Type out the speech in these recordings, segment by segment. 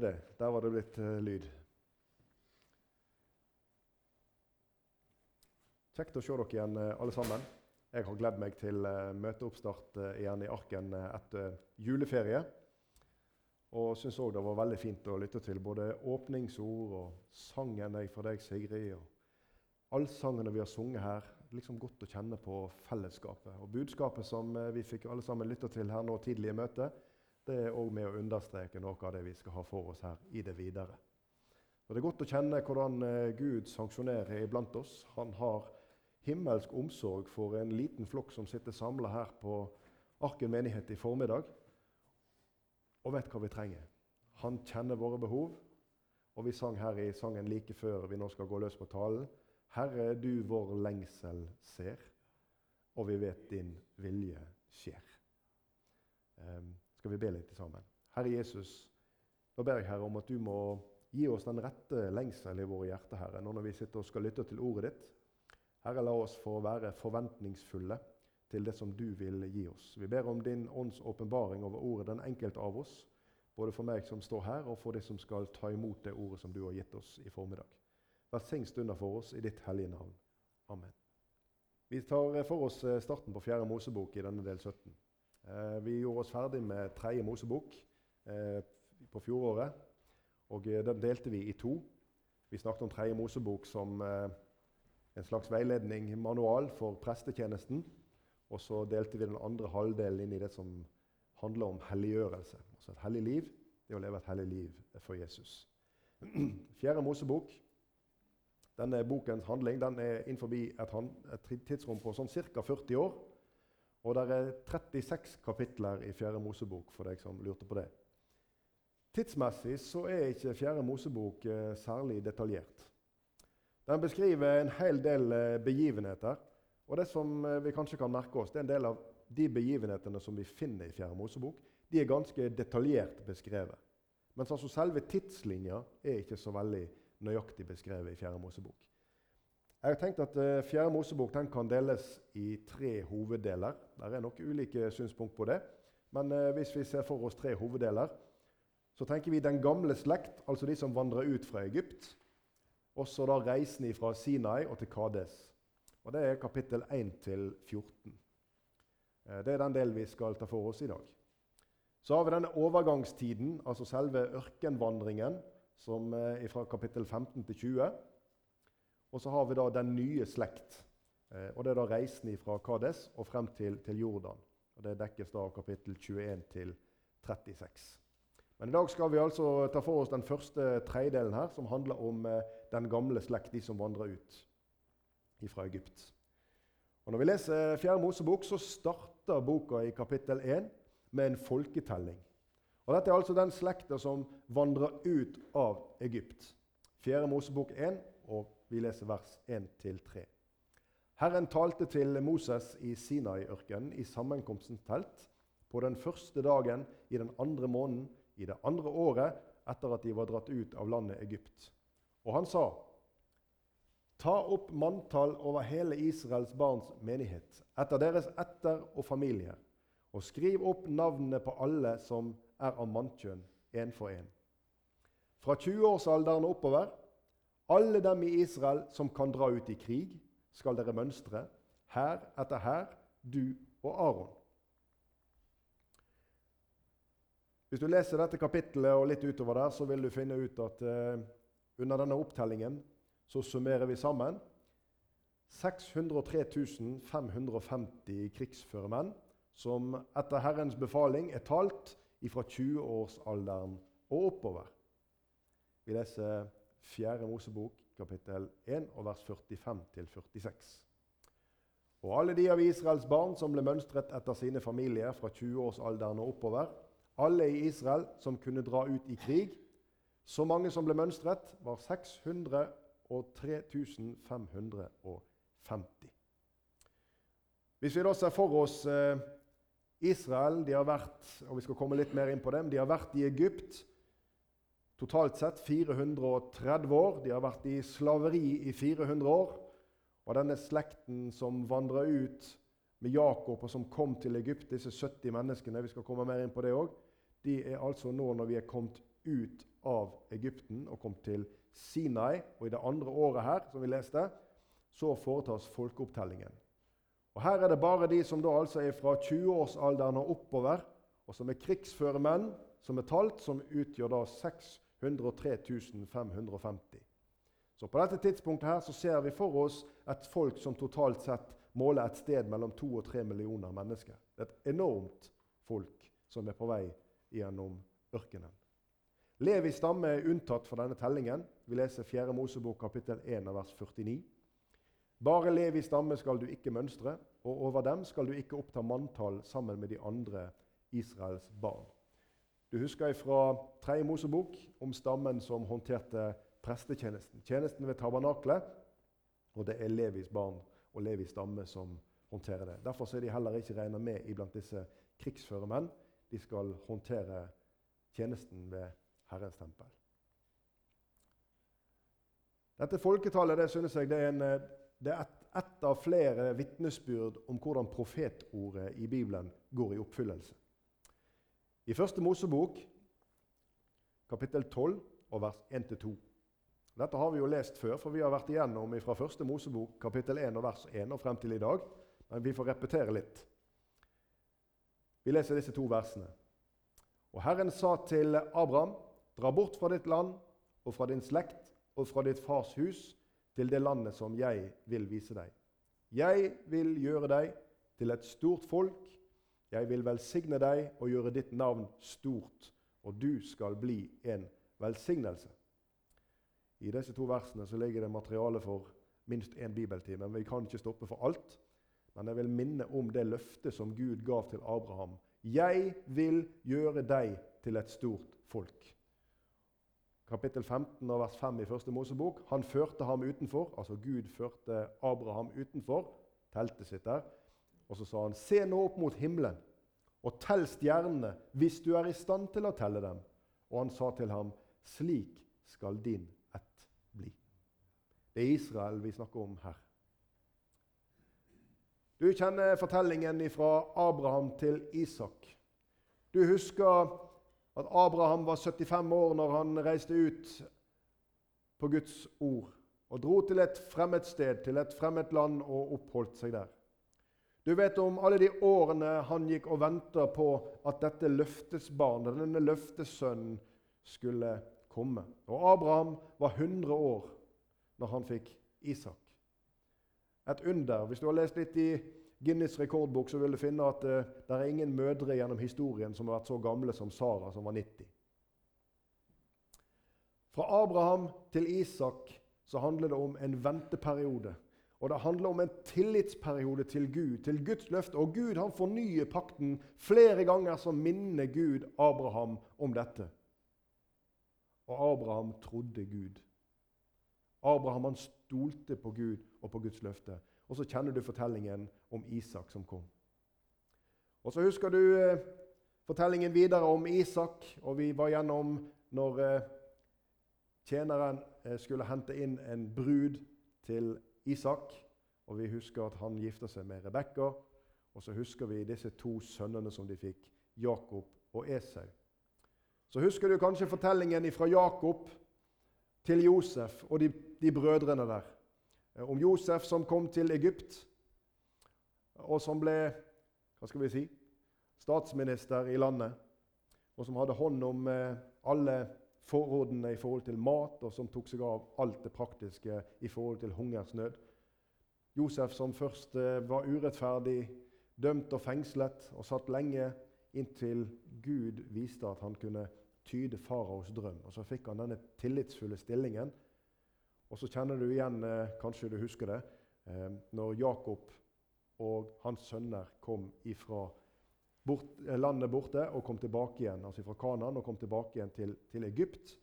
Det, der var det blitt uh, lyd. Kjekt å se dere igjen, uh, alle sammen. Jeg har gledd meg til uh, møteoppstart igjen i Arken etter juleferie. Og syns òg det var veldig fint å lytte til både åpningsord og sangen jeg for deg, Sigrid, og allsangene vi har sunget her. Liksom godt å kjenne på fellesskapet. Og budskapet som vi fikk alle sammen lytte til her nå tidlig i møtet, det er òg med å understreke noe av det vi skal ha for oss her i det videre. Og det er godt å kjenne hvordan eh, Gud sanksjonerer iblant oss. Han har himmelsk omsorg for en liten flokk som sitter samla her på Arken menighet i formiddag, og vet hva vi trenger. Han kjenner våre behov, og vi sang her i sangen like før vi nå skal gå løs på talen. Herre, du vår lengsel ser, og vi vet din vilje skjer. Um, skal vi be litt sammen. Herre Jesus, nå ber jeg Herre om at du må gi oss den rette lengsel i våre hjerter, Herre, nå når vi sitter og skal lytte til ordet ditt. Herre, la oss få være forventningsfulle til det som du vil gi oss. Vi ber om din ånds åpenbaring over ordet, den enkelte av oss, både for meg som står her, og for de som skal ta imot det ordet som du har gitt oss i formiddag. Velsign stunder for oss i ditt hellige navn. Amen. Vi tar for oss starten på Fjerde Mosebok i denne del 17. Eh, vi gjorde oss ferdig med tredje Mosebok eh, på fjoråret. og eh, Den delte vi i to. Vi snakket om tredje Mosebok som en slags veiledning, manual for prestetjenesten. Og så delte vi den andre halvdelen inn i det som handler om helliggjørelse. Altså et hellig liv, det å leve et hellig liv for Jesus. Fjerde Mosebok, denne bokens handling den er innenfor et, et tidsrom på sånn ca. 40 år. Og det er 36 kapitler i Fjerde Mosebok, for deg som lurte på det. Tidsmessig så er ikke Fjerde Mosebok eh, særlig detaljert. Den beskriver en hel del eh, begivenheter. Og det som eh, vi kanskje kan merke oss, det er en del av de begivenhetene som vi finner i Fjerde Mosebok. De er ganske detaljert beskrevet. Mens altså selve tidslinja er ikke så veldig nøyaktig beskrevet i Fjerde Mosebok. Jeg har tenkt at uh, Fjerde Mosebok kan deles i tre hoveddeler. Det er nok ulike synspunkt på det. Men uh, hvis vi ser for oss tre hoveddeler, så tenker vi den gamle slekt, altså de som vandrer ut fra Egypt. Også da reisen fra Sinai og til Kades. Og Det er kapittel 1 til 14. Uh, det er den delen vi skal ta for oss i dag. Så har vi denne overgangstiden, altså selve ørkenvandringen, som er fra kapittel 15 til 20. Og så har vi da den nye slekt. Eh, og Det er da reisen fra Kades og frem til, til, Jordan. Og Det dekkes da av kapittel 21 til 36. Men i dag skal vi altså ta for oss den første tredjedelen her, som handler om eh, den gamle slekt, de som vandrer ut fra Egypt. Og Når vi leser Fjerde Mosebok, så starter boka i kapittel 1 med en folketelling. Og Dette er altså den slekta som vandrer ut av Egypt. Fjerde Mosebok 1 og vi leser vers 1-3. Herren talte til Moses i Sinai-ørkenen i sammenkomstens telt på den første dagen i den andre måneden i det andre året etter at de var dratt ut av landet Egypt. Og han sa, Ta opp manntall over hele Israels barns menighet, etter deres etter og familie, og skriv opp navnene på alle som er av mannkjønn, én for én. Fra 20-årsalderen og oppover alle dem i Israel som kan dra ut i krig, skal dere mønstre, her etter her, du og Aron. Hvis du leser dette kapittelet og litt utover der, så vil du finne ut at eh, under denne opptellingen så summerer vi sammen 603 550 krigsføre menn som etter Herrens befaling er talt fra 20-årsalderen og oppover. Vi leser 4. Mosebok, kapittel 1, og vers 45-46. Og alle de av Israels barn som ble mønstret etter sine familier fra 20-årsalderen og oppover, alle i Israel som kunne dra ut i krig, så mange som ble mønstret, var 603 550. Hvis vi da ser for oss eh, Israel de har vært og vi skal komme litt mer inn på dem, de har vært i Egypt Totalt sett 430 år. De har vært i slaveri i 400 år. Og denne slekten som vandra ut med Jakob, og som kom til Egypt, disse 70 menneskene vi skal komme mer inn på det også, de er altså nå, når vi er kommet ut av Egypten og kommet til Sinai. Og i det andre året her, som vi leste, så foretas folkeopptellingen. Og Her er det bare de som da altså er fra 20-årsalderen og oppover, og som er krigsføre menn, som er talt, som utgjør da 603 550. Så på dette tidspunktet her så ser vi for oss et folk som totalt sett måler et sted mellom to og tre millioner mennesker. Er et enormt folk som er på vei gjennom ørkenen. Levi stamme er unntatt fra denne tellingen. Vi leser 4. Mosebok kapittel 1 vers 49. Bare Levi stamme skal du ikke mønstre, og over dem skal du ikke oppta manntall sammen med de andre Israels barn. Du husker fra 3. Mosebok om stammen som håndterte prestetjenesten. Tjenesten ved tabernaklet. Og det er Levis barn og Levis stamme som håndterer det. Derfor er de heller ikke regna med iblant disse krigsførermenn. De skal håndtere tjenesten ved Herrens tempel. Dette folketallet det synes jeg det er, en, det er et, et, av flere vitnesbyrd om hvordan profetordet i Bibelen går i oppfyllelse. I Første Mosebok, kapittel 12, og vers 1-2. Dette har vi jo lest før, for vi har vært igjennom fra Første Mosebok kapittel 1 og vers 1 og frem til i dag. Men vi får repetere litt. Vi leser disse to versene. Og Herren sa til Abraham.: Dra bort fra ditt land og fra din slekt og fra ditt fars hus til det landet som jeg vil vise deg. Jeg vil gjøre deg til et stort folk. Jeg vil velsigne deg og gjøre ditt navn stort, og du skal bli en velsignelse. I disse to versene så ligger det materiale for minst én bibeltime. Vi kan ikke stoppe for alt. Men jeg vil minne om det løftet som Gud gav til Abraham. Jeg vil gjøre deg til et stort folk. Kapittel 15 og vers 5 i første Mosebok. Han førte ham utenfor. Altså Gud førte Abraham utenfor teltet sitt der. Og så sa han, se nå opp mot himmelen og tell stjernene hvis du er i stand til å telle dem. Og han sa til ham, slik skal din ett bli. det er Israel vi snakker om her. Du kjenner fortellingen fra Abraham til Isak. Du husker at Abraham var 75 år når han reiste ut på Guds ord og dro til et fremmed sted, til et fremmed land, og oppholdt seg der. Du vet om alle de årene han gikk og venta på at dette løftesbarnet, denne løftesønnen, skulle komme. Og Abraham var 100 år når han fikk Isak. Et under. Hvis du har lest litt i Guinness rekordbok, så vil du finne at uh, det er ingen mødre gjennom historien som har vært så gamle som Sara, som var 90. Fra Abraham til Isak så handler det om en venteperiode. Og det handler om en tillitsperiode til Gud, til Guds løfte. Og Gud han fornyer pakten. Flere ganger så minner Gud Abraham om dette. Og Abraham trodde Gud. Abraham han stolte på Gud og på Guds løfte. Og så kjenner du fortellingen om Isak som kom. Og så husker du eh, fortellingen videre om Isak, og vi var gjennom når eh, tjeneren eh, skulle hente inn en brud til Isak. Og vi husker at han gifta seg med Rebekka. Og så husker vi disse to sønnene som de fikk, Jakob og Esau. Så husker du kanskje fortellingen fra Jakob til Josef og de, de brødrene der. Eh, om Josef som kom til Egypt, og som ble hva skal vi si, statsminister i landet. Og som hadde hånd om alle alle forrådene i forhold til mat, og som tok seg av alt det praktiske i forhold til hungersnød. Josef som først eh, var urettferdig dømt og fengslet og satt lenge inntil Gud viste at han kunne tyde faraos drøm. Og Så fikk han denne tillitsfulle stillingen. Og så kjenner du igjen, eh, kanskje du husker det, eh, når Jakob og hans sønner kom ifra bort, eh, landet borte og kom tilbake igjen, altså fra Kanan og kom tilbake igjen til, til Egypt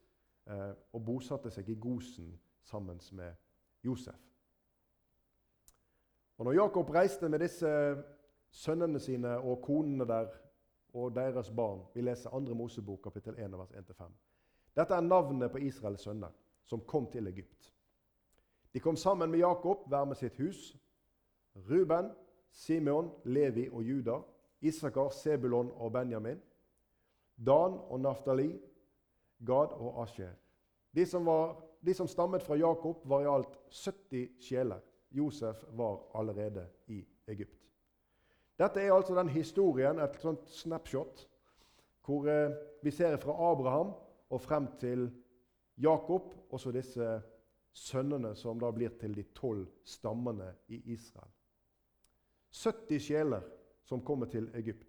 eh, og bosatte seg i Gosen sammen med Josef. Og når Jakob reiste med disse sønnene sine og konene der og deres barn. Vi leser 2. Mosebok kapittel 1, vers 1-5. Dette er navnet på Israels sønner som kom til Egypt. De kom sammen med Jakob, hver med sitt hus. Ruben, Simeon, Levi og Juda. Isakar, Sebulon og Benjamin. Dan og Naftali. Gad og Asher. De som, var, de som stammet fra Jakob, var i alt 70 sjeler. Josef var allerede i Egypt. Dette er altså den historien, et sånt snapshot, hvor eh, vi ser fra Abraham og frem til Jakob, og så disse sønnene som da blir til de tolv stammene i Israel. 70 sjeler som kommer til Egypt.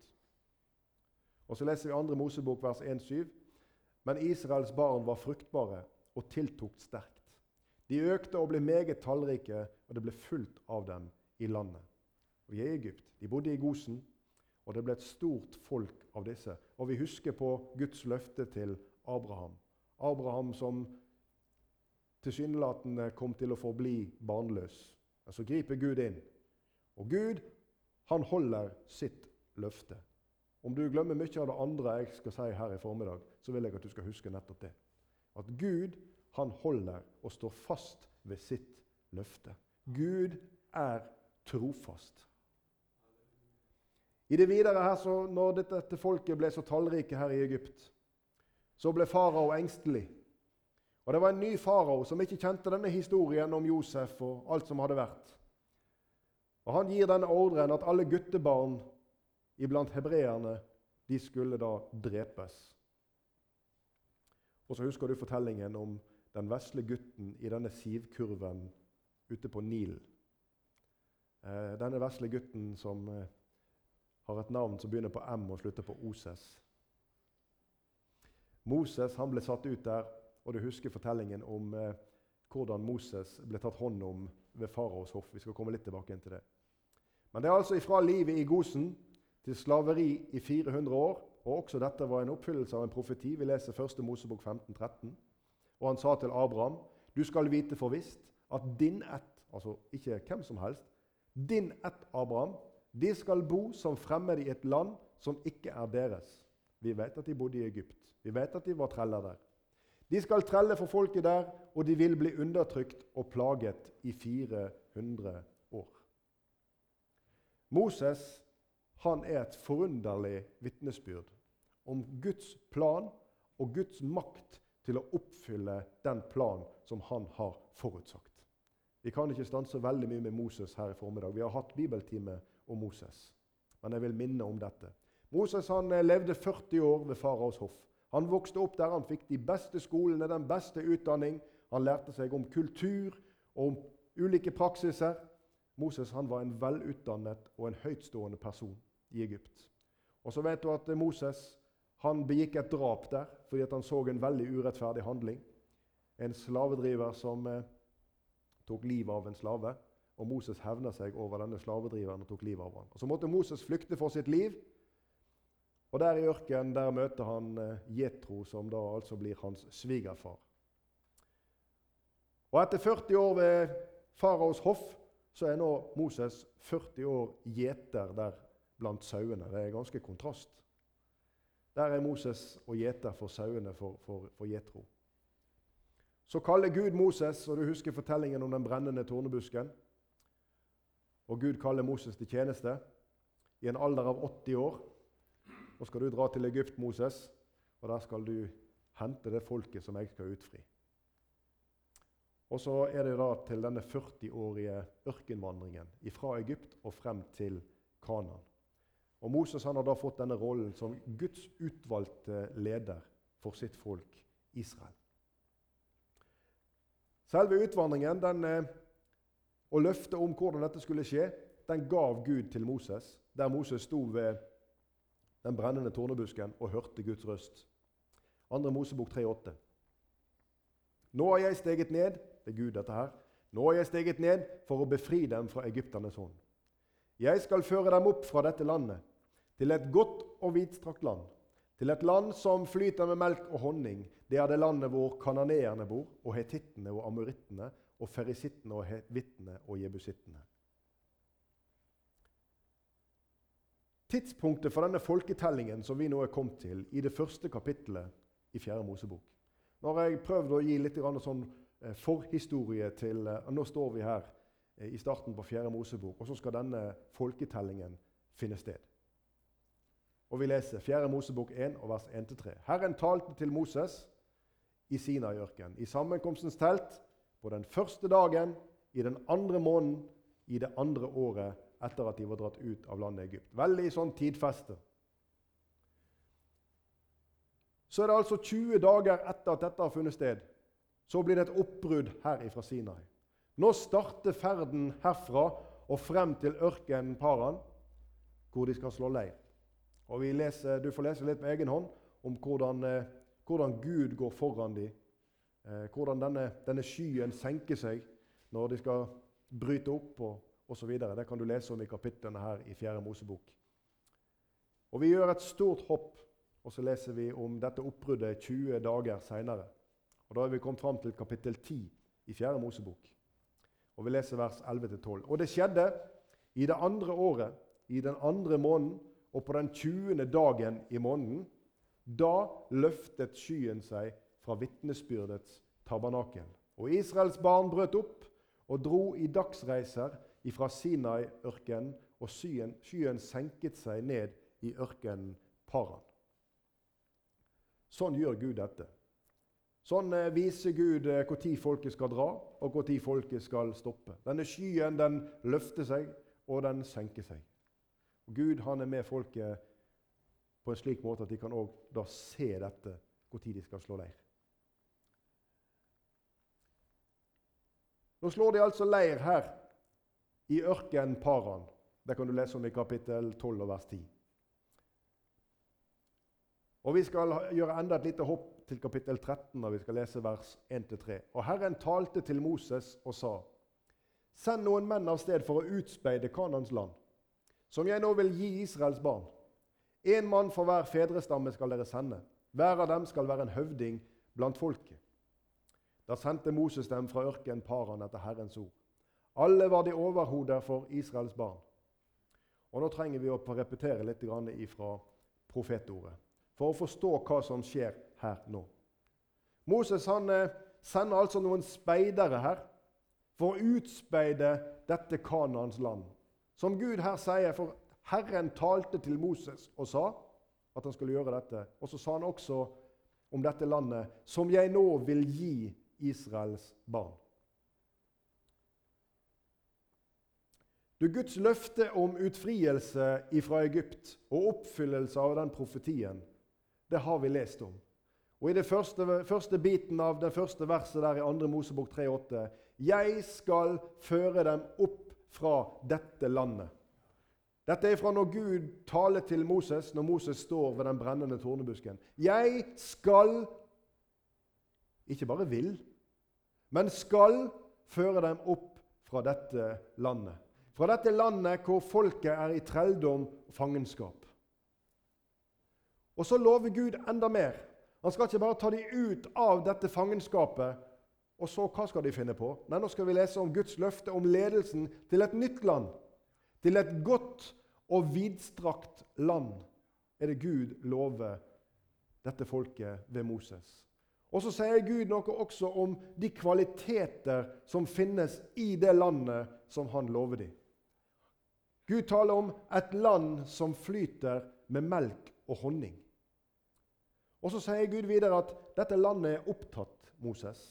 Og Så leser vi 2. Mosebok vers 1-7. Men Israels barn var fruktbare og tiltok sterkt. De økte og ble meget tallrike, og det ble fullt av dem i landet. Og I Egypt. De bodde i Gosen, og det ble et stort folk av disse. Og vi husker på Guds løfte til Abraham. Abraham som tilsynelatende kom til å forbli barnløs. Men så griper Gud inn. Og Gud, han holder sitt løfte. Om du glemmer mye av det andre jeg skal si her i formiddag, så vil jeg at du skal huske nettopp det. At Gud, han holder og står fast ved sitt løfte. Gud er trofast. I det videre her, så når dette, folket ble så tallrike her i Egypt, så ble farao engstelig. Og Det var en ny farao som ikke kjente denne historien om Josef og alt som hadde vært. Og Han gir denne ordren at alle guttebarn iblant hebreerne de skulle da drepes. Og så husker du fortellingen om den vesle gutten i denne sivkurven ute på Nilen. Eh, denne vesle gutten som eh, har et navn som begynner på M og slutter på Oses. Moses han ble satt ut der, og du husker fortellingen om eh, hvordan Moses ble tatt hånd om ved faraos hoff. Vi skal komme litt tilbake til det. Men det er altså ifra livet i Gosen til slaveri i 400 år. Og også dette var en oppfyllelse av en profeti. Vi leser 1. Mosebok 15, 13. Og han sa til Abraham.: Du skal vite for visst at din ett, altså ikke hvem som helst, din ett, Abraham, de skal bo som fremmede i et land som ikke er deres. Vi vet at de bodde i Egypt. Vi vet at de var treller der. De skal trelle for folket der, og de vil bli undertrykt og plaget i 400 år. Moses han er et forunderlig vitnesbyrd om Guds plan og Guds makt til å oppfylle den plan som han har forutsagt. Vi kan ikke stanse veldig mye med Moses her i formiddag. Vi har hatt bibeltime om Moses. Men jeg vil minne om dette. Moses han eh, levde 40 år ved faraos hoff. Han vokste opp der han fikk de beste skolene, den beste utdanning. Han lærte seg om kultur og om ulike praksiser. Moses han var en velutdannet og en høytstående person i Egypt. Og så vet du at eh, Moses han begikk et drap der fordi han så en veldig urettferdig handling. En slavedriver som eh, tok livet av en slave. Og Moses hevna seg over denne slavedriveren og tok livet av ham. Og Så måtte Moses flykte for sitt liv. Og Der i ørkenen der møter han eh, Jetro, som da altså blir hans svigerfar. Og Etter 40 år ved faraos hoff så er nå Moses 40 år gjeter der blant sauene. Det er ganske kontrast. Der er Moses og gjeter for sauene for, for. Så kaller Gud Moses, og du husker fortellingen om den brennende tornebusken. Og Gud kaller Moses til tjeneste i en alder av 80 år. Nå skal du dra til Egypt, Moses, og der skal du hente det folket som jeg skal utfri. Og så er det da til denne 40-årige ørkenvandringen fra Egypt og frem til Kanan. Og Moses har da fått denne rollen som Guds utvalgte leder for sitt folk Israel. Selve utvandringen den, eh, og løftet om hvordan dette skulle skje, den gav Gud til Moses, der Moses sto ved den brennende tornebusken og hørte Guds røst. 2. Mosebok 3,8. Nå har jeg steget ned det er Gud dette her, nå har jeg steget ned for å befri dem fra egypternes hånd. Jeg skal føre dem opp fra dette landet, til et godt og vidstrakt land, til et land som flyter med melk og honning. Det er det landet hvor kananeerne bor, og hetittene og amorittene, og ferisittene og hevittene og jebusittene. Tidspunktet for denne folketellingen som vi nå er kommet til i det første kapittelet i 4. Mosebok Nå har jeg prøvd å gi litt sånn forhistorie til eh, Nå står vi her eh, i starten på 4. Mosebok, og så skal denne folketellingen finne sted. Og Vi leser 4. Mosebok 1, vers 1-3. Herren talte til Moses i Sinaiørkenen, i sammenkomstens telt, på den første dagen i den andre måneden i det andre året etter at de var dratt ut av landet Egypt. Veldig sånn tidfeste. Så er det altså 20 dager etter at dette har funnet sted. Så blir det et oppbrudd her ifra Sinai. Nå starter ferden herfra og frem til ørkenen Paran, hvor de skal slå leir. Og leser, Du får lese litt på egen hånd om hvordan, eh, hvordan Gud går foran dem. Eh, hvordan denne, denne, skyen senker seg når de skal bryte opp og osv. Det kan du lese om i kapitlene her i 4. Mosebok. Og Vi gjør et stort hopp, og så leser vi om dette oppbruddet 20 dager seinere. Da er vi kommet fram til kapittel 10 i 4. Mosebok. Og Vi leser vers 11-12. Og det skjedde i det andre året, i den andre måneden, og på den 20. dagen i måneden, da løftet skyen seg fra vitnesbyrdets tabernakel. Og Israels barn brøt opp og dro i dagsreiser ifra Sinai-ørkenen, og skyen, skyen senket seg ned i ørkenen Paran. Sånn gjør Gud dette. Sånn eh, viser Gud når eh, folket skal dra, og når folket skal stoppe. Denne skyen den løfter seg, og den senker seg. Og Gud han er med folket på en slik måte at de kan også da se dette når de skal slå leir. Nå slår de altså leir her i ørkenen Paran. Det kan du lese om i kapittel 12 og vers 10. Og Vi skal gjøre enda et lite hopp til kapittel 13 når vi skal lese vers 1-3. Og Herren talte til Moses og sa.: Send noen menn av sted for å utspeide Kanans land som jeg nå vil gi Israels barn. Én mann for hver fedrestamme skal dere sende. Hver av dem skal være en høvding blant folket. Da sendte Moses dem fra ørkenen Paran etter Herrens ord. Alle var de overhoder for Israels barn. Og Nå trenger vi å repetere litt fra profetordet for å forstå hva som skjer her nå. Moses han eh, sender altså noen speidere her for å utspeide dette Kanans land. Som Gud her sier, for Herren talte til Moses og sa at han skulle gjøre dette. Og så sa han også om dette landet, som jeg nå vil gi Israels barn. Du, Guds løfte om utfrielse fra Egypt og oppfyllelse av den profetien, det har vi lest om. Og I den første, første biten av det første verset der i 2. Mosebok 3,8.: Jeg skal føre dem opp fra dette landet. Dette er fra når Gud taler til Moses når Moses står ved den brennende tornebusken. Jeg skal ikke bare vil, men skal føre dem opp fra dette landet. Fra dette landet hvor folket er i trelldom og fangenskap. Og så lover Gud enda mer. Han skal ikke bare ta dem ut av dette fangenskapet, og så, hva skal de finne på? Nei, Nå skal vi lese om Guds løfte om ledelsen til et nytt land. Til et godt og vidstrakt land er det Gud lover dette folket ved Moses. Og så sier Gud noe også om de kvaliteter som finnes i det landet som han lover dem. Gud taler om et land som flyter med melk og honning. Og så sier Gud videre at dette landet er opptatt Moses.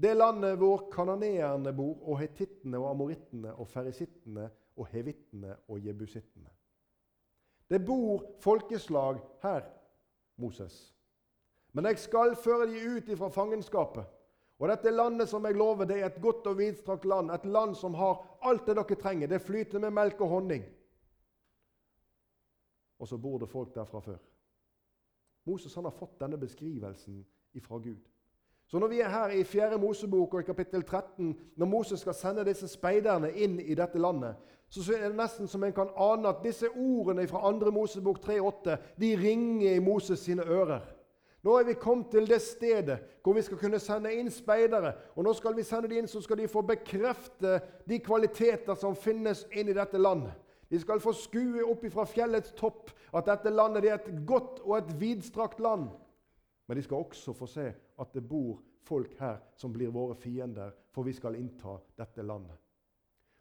Det landet hvor kananeerne bor, og hetittene og amorittene og ferisittene og hevittene og jebusittene. Det bor folkeslag her, Moses. Men jeg skal føre de ut fra fangenskapet. Og dette landet som jeg lover, det er et godt og vidstrakt land. Et land som har alt det dere trenger. Det flyter med melk og honning. Og så bor det folk der fra før. Moses har fått denne beskrivelsen fra Gud. Så når vi er her i 4. Mosebok og i kapittel 13, når Moses skal sende disse speiderne inn i dette landet, så er det nesten som en kan ane at disse ordene fra 2. Mosebok 3,8 de ringer i Moses sine ører. Nå er vi kommet til det stedet hvor vi skal kunne sende inn speidere. Og nå skal vi sende dem inn, så skal de få bekrefte de kvaliteter som finnes inn i dette landet. De skal få skue opp fra fjellets topp at dette landet er et godt og et vidstrakt land. Men de skal også få se at det bor folk her som blir våre fiender, for vi skal innta dette landet.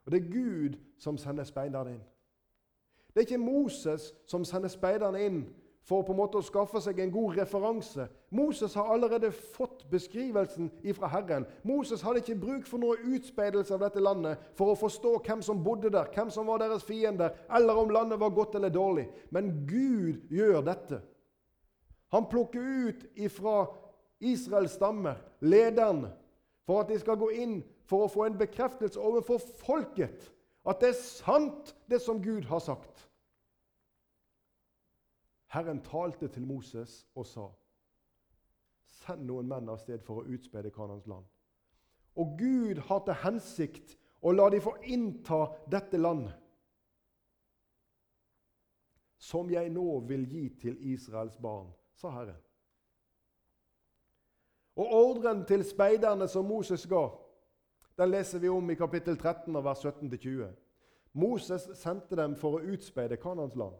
Og Det er Gud som sender speiderne inn. Det er ikke Moses som sender speiderne inn for på en måte å skaffe seg en god referanse. Moses har allerede fått beskrivelsen ifra Herren. Moses hadde ikke bruk for noe utspeidelse av dette landet for å forstå hvem som bodde der, hvem som var deres fiender, eller om landet var godt eller dårlig. Men Gud gjør dette. Han plukker ut ifra Israels stammer lederne for at de skal gå inn for å få en bekreftelse overfor folket at det er sant, det som Gud har sagt. Herren talte til Moses og sa, 'Send noen menn av sted for å utspeide Kanans land.' Og Gud har til hensikt å la de få innta dette landet, som jeg nå vil gi til Israels barn, sa Herren. Og ordren til speiderne som Moses ga, den leser vi om i kapittel 13, vers 17-20. Moses sendte dem for å utspeide Kanans land.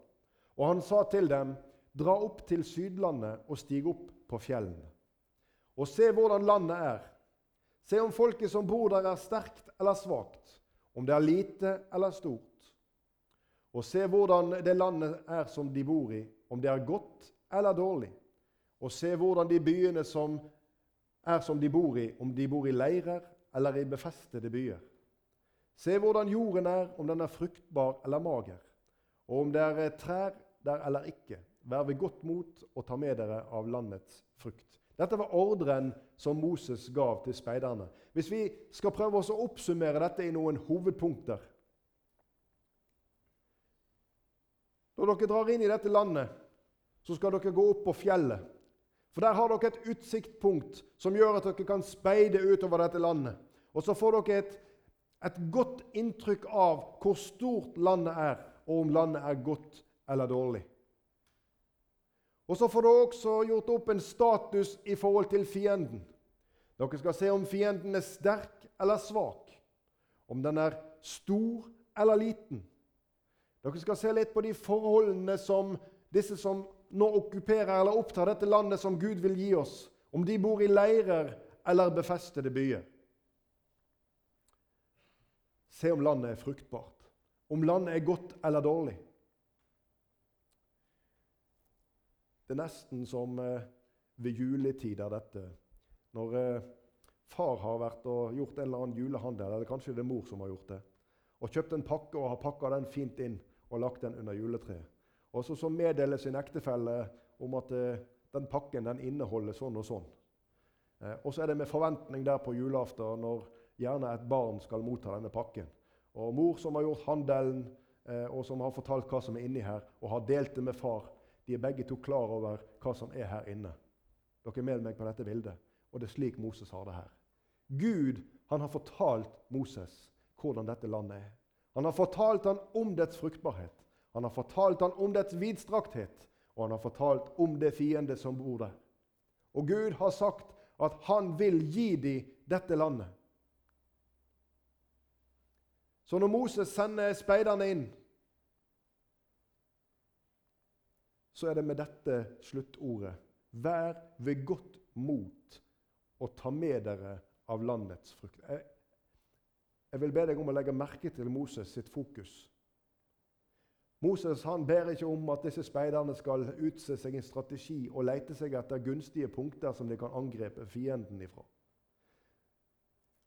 Og han sa til dem, dra opp til Sydlandet og stig opp på fjellene. Og se hvordan landet er. Se om folket som bor der, er sterkt eller svakt, om det er lite eller stort. Og se hvordan det landet er som de bor i, om det er godt eller dårlig. Og se hvordan de byene som er som de bor i, om de bor i leirer eller i befestede byer. Se hvordan jorden er, om den er fruktbar eller mager, og om det er trær der eller ikke. Vær ved godt mot og ta med dere av landets frukt. Dette var ordren som Moses gav til speiderne. Hvis vi skal prøve oss å oppsummere dette i noen hovedpunkter Når dere drar inn i dette landet, så skal dere gå opp på fjellet. For Der har dere et utsiktspunkt som gjør at dere kan speide utover dette landet. Og så får dere et, et godt inntrykk av hvor stort landet er, og om landet er godt eller dårlig. Og så får dere også gjort opp en status i forhold til fienden. Dere skal se om fienden er sterk eller svak, om den er stor eller liten. Dere skal se litt på de forholdene som disse som nå okkuperer eller opptar dette landet som Gud vil gi oss, om de bor i leirer eller befestede byer. Se om landet er fruktbart, om landet er godt eller dårlig. Det er nesten som eh, ved juletider, dette. Når eh, far har vært og gjort en eller annen julehandel, eller kanskje det er mor som har gjort det, og kjøpt en pakke og har pakka den fint inn og lagt den under juletreet. Og så, så meddeler sin ektefelle om at eh, den pakken den inneholder sånn og sånn. Og så er det med forventning der på julaften når gjerne et barn skal motta denne pakken. Og mor som har gjort handelen, og som har fortalt hva som er inni her, og har delt det med far, de er begge to klar over hva som er her inne. Dere er med meg på dette bildet. Og det er slik Moses har det her. Gud han har fortalt Moses hvordan dette landet er. Han har fortalt ham om dets fruktbarhet. Han har fortalt ham om dets vidstrakthet, og han har fortalt om det fiende som bor der. Og Gud har sagt at han vil gi dem dette landet. Så når Moses sender speiderne inn, så er det med dette sluttordet Vær ved godt mot og ta med dere av landets frukt. Jeg, jeg vil be deg om å legge merke til Moses sitt fokus. Moses han ber ikke om at disse speiderne skal utse seg en strategi og lete seg etter gunstige punkter som de kan angrepe fienden ifra.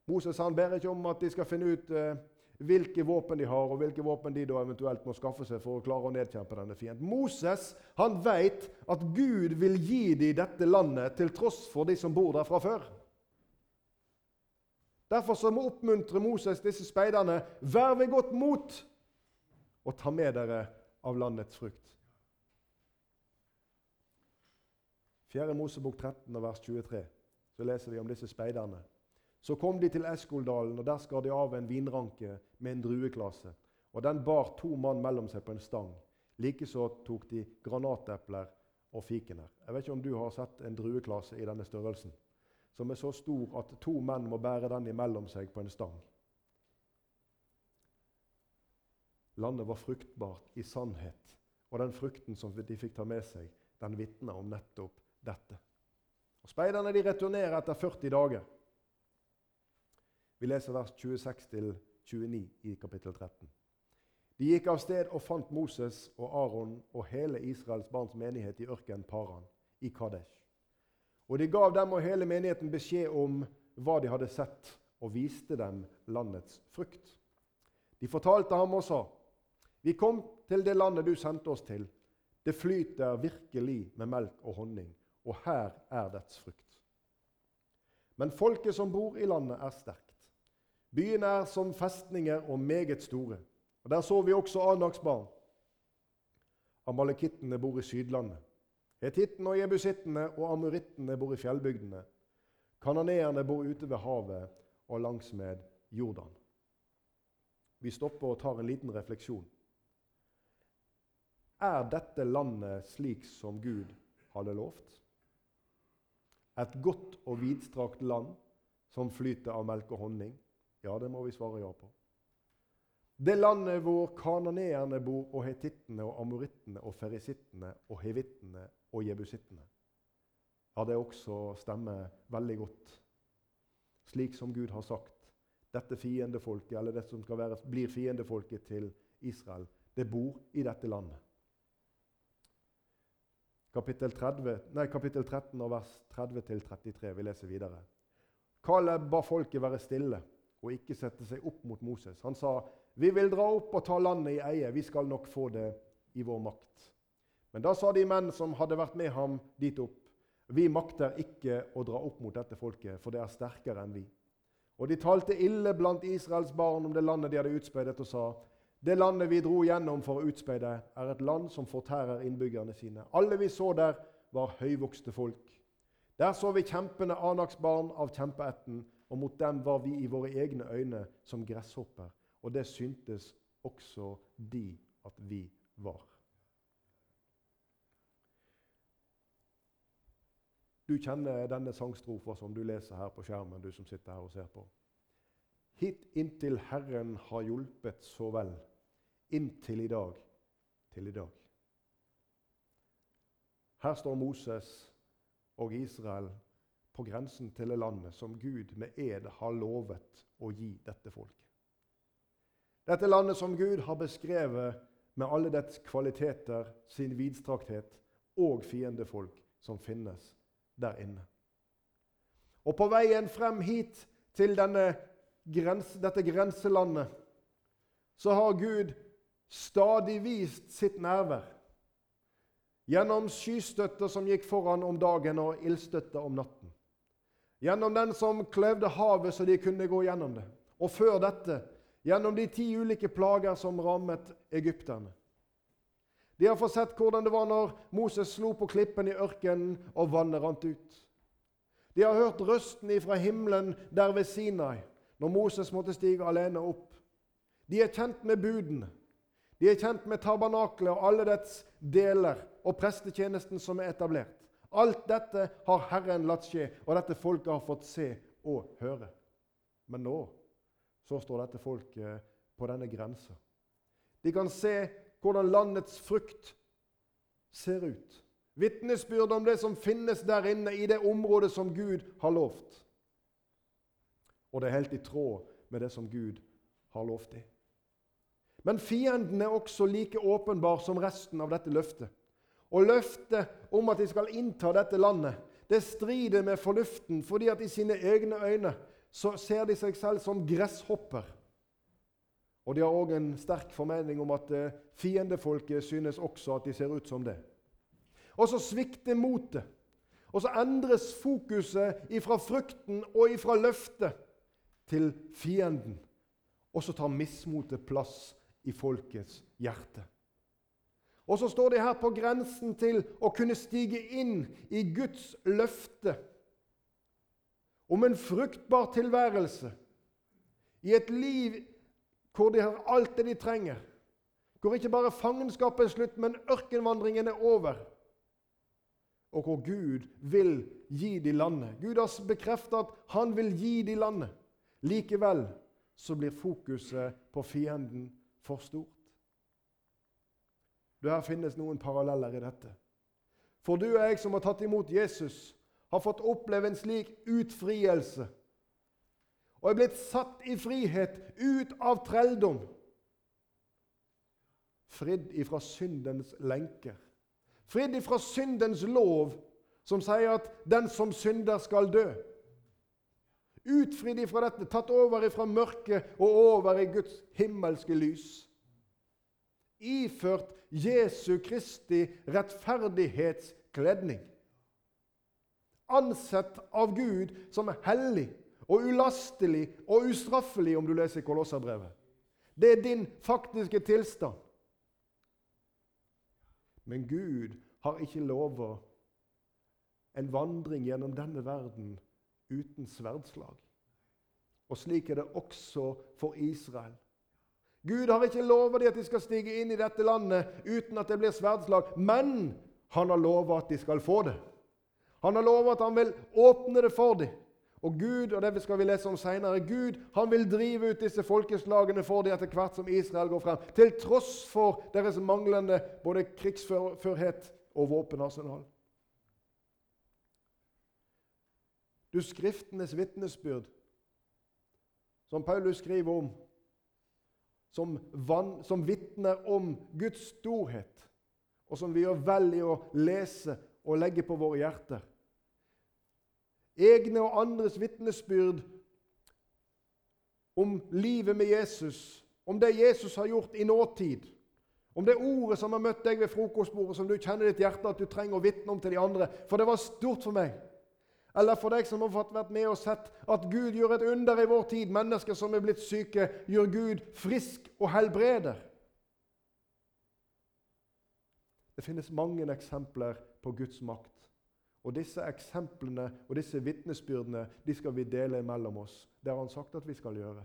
Moses han ber ikke om at de skal finne ut eh, hvilke våpen de har, og hvilke våpen de da eventuelt må skaffe seg for å klare å nedkjempe denne fienden. Moses han vet at Gud vil gi dem dette landet til tross for de som bor der fra før. Derfor så må oppmuntre Moses disse speiderne. Vær ved godt mot! og ta med dere av landets frukt. 4. Mosebok 13, vers 23, så leser vi om disse speiderne. Så kom de til Eskoldalen, og der skar de av en vinranke med en drueklase. Og den bar to mann mellom seg på en stang. Likeså tok de granatepler og fikener. Jeg vet ikke om du har sett en drueklase i denne størrelsen, som er så stor at to menn må bære den imellom seg på en stang. Landet var fruktbart i sannhet, og den frukten som de fikk ta med seg, den vitner om nettopp dette. Og Speiderne de returnerer etter 40 dager. Vi leser vers 26-29 i kapittel 13. De gikk av sted og fant Moses og Aron og hele Israels barns menighet i ørkenen Paran, i Kadesh. Og de gav dem og hele menigheten beskjed om hva de hadde sett, og viste dem landets frukt. De fortalte ham og sa, 'Vi kom til det landet du sendte oss til.' 'Det flyter virkelig med melk og honning, og her er dets frukt.' Men folket som bor i landet, er sterkt. Byene er som festninger og meget store. Og Der så vi også Anaks barn. Amalekittene bor i Sydlandet. Hetittene og jebusittene og amurittene bor i fjellbygdene. Kananeerne bor ute ved havet og langsmed Jordan. Vi stopper og tar en liten refleksjon. Er dette landet slik som Gud hadde lovt? Et godt og vidstrakt land som flyter av melk og honning? Ja, det må vi svare ja på. Det landet hvor kanoneerne bor, og hetittene og amorittene og ferisittene og hevittene og jebusittene. Ja, det også stemmer veldig godt. Slik som Gud har sagt. Dette fiendefolket, eller det som være, blir fiendefolket til Israel, det bor i dette landet. Kapittel, 30, nei, kapittel 13 og vers 30-33. Vi leser videre. Kaleb ba folket være stille og ikke sette seg opp mot Moses. Han sa, 'Vi vil dra opp og ta landet i eie. Vi skal nok få det i vår makt.' Men da sa de menn som hadde vært med ham dit opp, 'Vi makter ikke å dra opp mot dette folket, for det er sterkere enn vi.' Og de talte ille blant Israels barn om det landet de hadde utspeidet, og sa:" Det landet vi dro gjennom for å utspeide, er et land som fortærer innbyggerne sine. Alle vi så der, var høyvokste folk. Der så vi kjempende Anaks barn av kjempeetten, og mot dem var vi i våre egne øyne som gresshopper og det syntes også de at vi var. Du kjenner denne sangstrofa som du leser her på skjermen, du som sitter her og ser på. Hit inntil Herren har hjulpet så vel, inntil i dag, til i dag. Her står Moses og Israel på grensen til det landet som Gud med ed har lovet å gi dette folket. Dette landet som Gud har beskrevet med alle dets kvaliteter, sin vidstrakthet og fiendefolk som finnes der inne. Og på veien frem hit til grens, dette grenselandet så har Gud stadig vist sitt nærvær. Gjennom skystøtter som gikk foran om dagen, og ildstøtter om natten. Gjennom den som kløvde havet så de kunne gå gjennom det. Og før dette gjennom de ti ulike plager som rammet egypterne. De har fått sett hvordan det var når Moses slo på klippen i ørkenen og vannet rant ut. De har hørt røsten ifra himmelen der ved Sinai, når Moses måtte stige alene opp. De er kjent med budene. De er kjent med tabernaklet og alle dets deler og prestetjenesten som er etablert. Alt dette har Herren latt skje, og dette folket har fått se og høre. Men nå så står dette folket på denne grensa. De kan se hvordan landets frukt ser ut. Vitnesbyrd om det som finnes der inne i det området som Gud har lovt. Og det er helt i tråd med det som Gud har lovt dem. Men fienden er også like åpenbar som resten av dette løftet. Og løftet om at de skal innta dette landet, det strider med fornuften, fordi at i sine egne øyne så ser de seg selv som gresshopper. Og de har òg en sterk formening om at eh, fiendefolket synes også at de ser ut som det. Og så svikter motet. Og så endres fokuset ifra frukten og ifra løftet til fienden. Og så tar mismotet plass i folkets hjerte. Og så står de her på grensen til å kunne stige inn i Guds løfte om en fruktbar tilværelse i et liv hvor de har alt det de trenger. Hvor ikke bare fangenskapet er slutt, men ørkenvandringen er over. Og hvor Gud vil gi de landet. Gud har bekreftet at han vil gi de landet. Likevel så blir fokuset på fienden for stort. Det her finnes noen paralleller i dette. For du og jeg som har tatt imot Jesus, har fått oppleve en slik utfrielse og er blitt satt i frihet ut av trelldom. Fridd ifra syndens lenker. Fridd ifra syndens lov, som sier at 'den som synder, skal dø'. Utfridd ifra dette, tatt over ifra mørket og over i Guds himmelske lys. Iført Jesu Kristi rettferdighetskledning. Ansett av Gud som hellig og ulastelig og ustraffelig, om du leser Kolosserbrevet. Det er din faktiske tilstand. Men Gud har ikke lova en vandring gjennom denne verden uten sverdslag. Og slik er det også for Israel. Gud har ikke lova dem at de skal stige inn i dette landet uten at det blir sverdslag, men han har lova at de skal få det. Han har lova at han vil åpne det for dem. Og Gud og det skal vi lese om senere, Gud han vil drive ut disse folkeslagene for dem etter hvert som Israel går frem, til tross for deres manglende både krigsførhet og våpenarsenal. Du, Skriftenes vitnesbyrd, som Paulus skriver om, som, van, som vitner om Guds storhet, og som vi gjør vel i å lese og legge på våre hjerter. Egne og andres vitnesbyrd om livet med Jesus, om det Jesus har gjort i nåtid, om det ordet som har møtt deg ved frokostbordet, som du kjenner i ditt hjerte at du trenger å vitne om til de andre. For det var stort for meg. Eller for deg som har fått vært med og sett at Gud gjør et under i vår tid. Mennesker som er blitt syke, gjør Gud frisk og helbreder. Det finnes mange eksempler på Guds makt. Og Disse eksemplene og disse vitnesbyrdene de skal vi dele mellom oss. Det har han sagt at vi skal gjøre.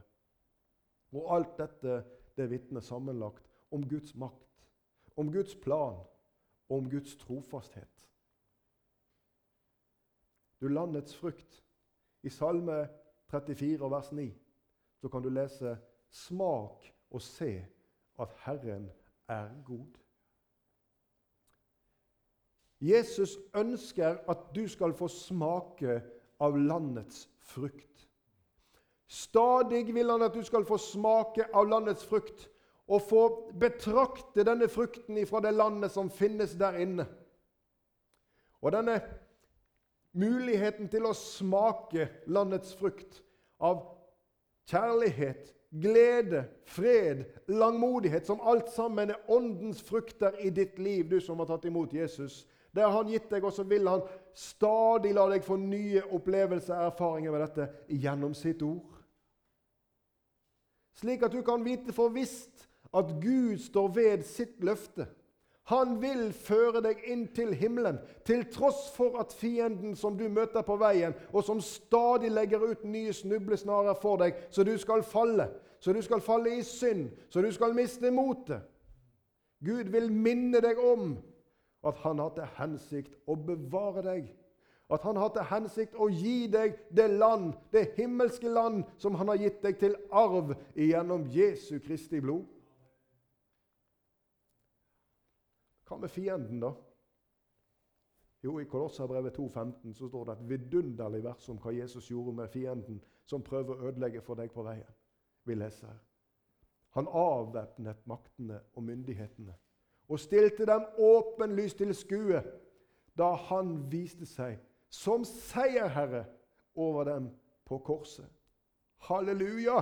Og alt dette det vitner sammenlagt om Guds makt, om Guds plan og om Guds trofasthet. Du landets frukt. I Salme 34, vers 9, så kan du lese Smak og se at Herren er god. Jesus ønsker at du skal få smake av landets frukt. Stadig vil han at du skal få smake av landets frukt og få betrakte denne frukten fra det landet som finnes der inne. Og denne muligheten til å smake landets frukt av kjærlighet, glede, fred, langmodighet, som alt sammen er åndens frukter i ditt liv, du som har tatt imot Jesus. Det har han gitt deg, og så vil han stadig la deg få nye opplevelser og erfaringer med dette gjennom sitt ord. Slik at du kan vite for visst at Gud står ved sitt løfte. Han vil føre deg inn til himmelen, til tross for at fienden som du møter på veien, og som stadig legger ut nye snublesnarer for deg, så du skal falle, så du skal falle i synd, så du skal miste motet. Gud vil minne deg om at han har til hensikt å bevare deg. At han har til hensikt å gi deg det land, det himmelske land, som han har gitt deg til arv gjennom Jesu Kristi blod. Hva med fienden, da? Jo, I Kolosserbrevet 2,15 så står det et vidunderlig vers om hva Jesus gjorde med fienden som prøver å ødelegge for deg på veien. Vi leser. Han avvæpnet maktene og myndighetene og stilte dem åpenlyst til skue da han viste seg som seierherre over dem på korset. Halleluja!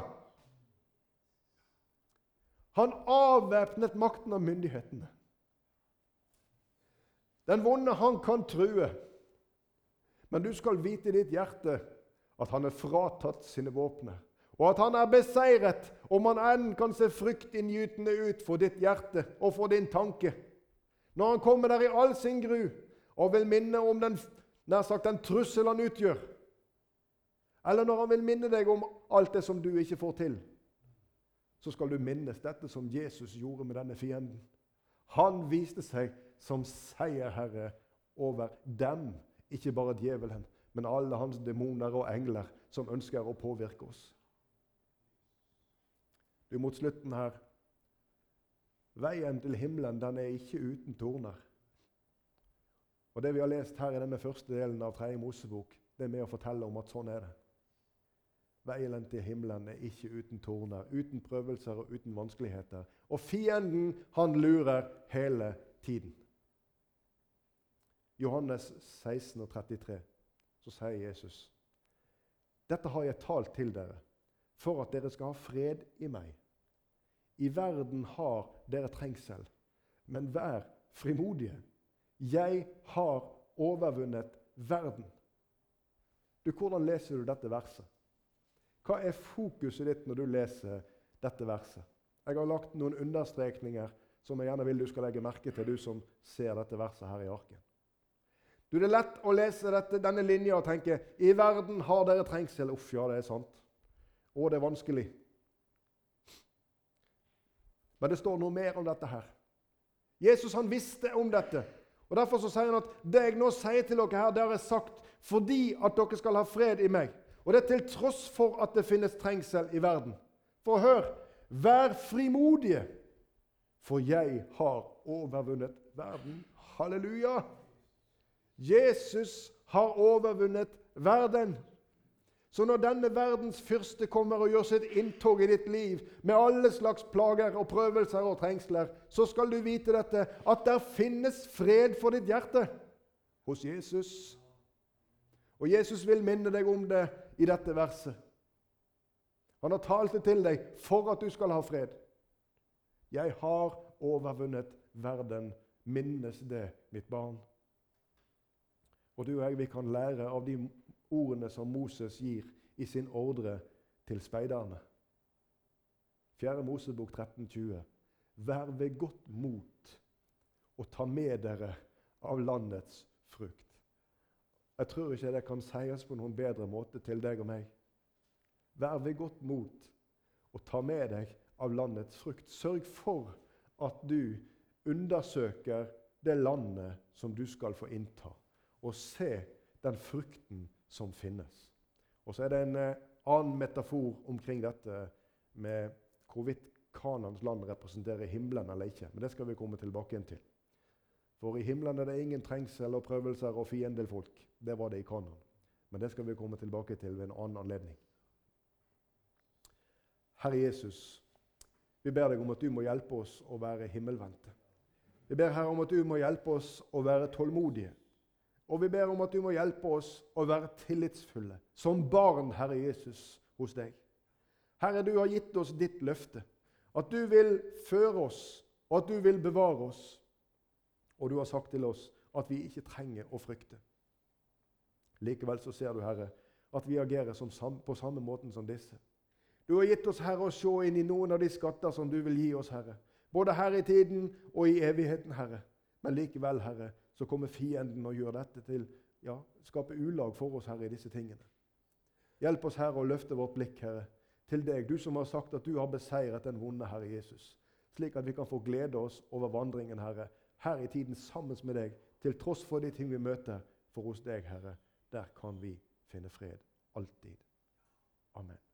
Han avvæpnet makten og myndighetene. Den vonde, han kan true. Men du skal vite i ditt hjerte at han er fratatt sine våpner, og at han er beseiret, om han enn kan se fryktinngytende ut for ditt hjerte og for din tanke. Når han kommer der i all sin gru og vil minne om den, nær sagt, den trussel han utgjør, eller når han vil minne deg om alt det som du ikke får til, så skal du minnes dette som Jesus gjorde med denne fienden. Han viste seg som seierherre over dem. Ikke bare djevelen, men alle hans demoner og engler som ønsker å påvirke oss. Du, Mot slutten her Veien til himmelen den er ikke uten torner. Og Det vi har lest her i denne første delen av Tredje Mosebok, det er med å fortelle om at sånn er det. Veien til himmelen er ikke uten torner, uten prøvelser og uten vanskeligheter. Og fienden, han lurer hele tiden. Johannes 16 og 33, så sier Jesus Dette har jeg talt til dere, for at dere skal ha fred i meg. I verden har dere trengsel, men vær frimodige. Jeg har overvunnet verden. Du, Hvordan leser du dette verset? Hva er fokuset ditt når du leser dette verset? Jeg har lagt noen understrekninger som jeg gjerne vil du skal legge merke til, du som ser dette verset her i arken. Du, Det er lett å lese dette, denne linja og tenke i verden har dere trengsel. Uff, ja, det er sant. Og det er vanskelig. Men det står noe mer om dette her. Jesus han visste om dette. og Derfor så sier han at det jeg nå sier til dere her, det har jeg sagt fordi at dere skal ha fred i meg. Og det er til tross for at det finnes trengsel i verden. For hør Vær frimodige, for jeg har overvunnet verden. Halleluja! Jesus har overvunnet verden. Så når denne verdens fyrste kommer og gjør sitt inntog i ditt liv med alle slags plager og prøvelser og trengsler, så skal du vite dette, at der finnes fred for ditt hjerte hos Jesus. Og Jesus vil minne deg om det i dette verset. Han har talt det til deg for at du skal ha fred. Jeg har overvunnet verden. Minnes det, mitt barn. Og du og jeg vi kan lære av de ordene som Moses gir i sin ordre til speiderne. 4. Mosebok 13,20.: Vær ved godt mot og ta med dere av landets frukt. Jeg tror ikke det kan sies på noen bedre måte til deg og meg. Vær ved godt mot og ta med deg av landets frukt. Sørg for at du undersøker det landet som du skal få innta, og se den frukten som finnes. Og så er det en eh, annen metafor omkring dette med hvorvidt Kanans land representerer himmelen eller ikke. Men det skal vi komme tilbake til. For i himmelen er det ingen trengsel og prøvelser og fiendefolk. Det var det i Kanan. Men det skal vi komme tilbake til ved en annen anledning. Herre Jesus, vi ber deg om at du må hjelpe oss å være himmelvendte. Vi ber Herre om at du må hjelpe oss å være tålmodige. Og vi ber om at du må hjelpe oss å være tillitsfulle som barn, Herre Jesus, hos deg. Herre, du har gitt oss ditt løfte. At du vil føre oss, og at du vil bevare oss. Og du har sagt til oss at vi ikke trenger å frykte. Likevel så ser du, Herre, at vi agerer sam på samme måten som disse. Du har gitt oss, Herre, å se inn i noen av de skatter som du vil gi oss, Herre. Både her i tiden og i evigheten, Herre. Men likevel, Herre, så kommer fienden og gjør dette til ja, skaper ulag for oss, Herre, i disse tingene. Hjelp oss, Herre, å løfte vårt blikk, Herre, til deg, du som har sagt at du har beseiret den vonde, Herre Jesus. Slik at vi kan få glede oss over vandringen, Herre, her i tiden sammen med deg, til tross for de ting vi møter. For hos deg, Herre, der kan vi finne fred. Alltid. Amen.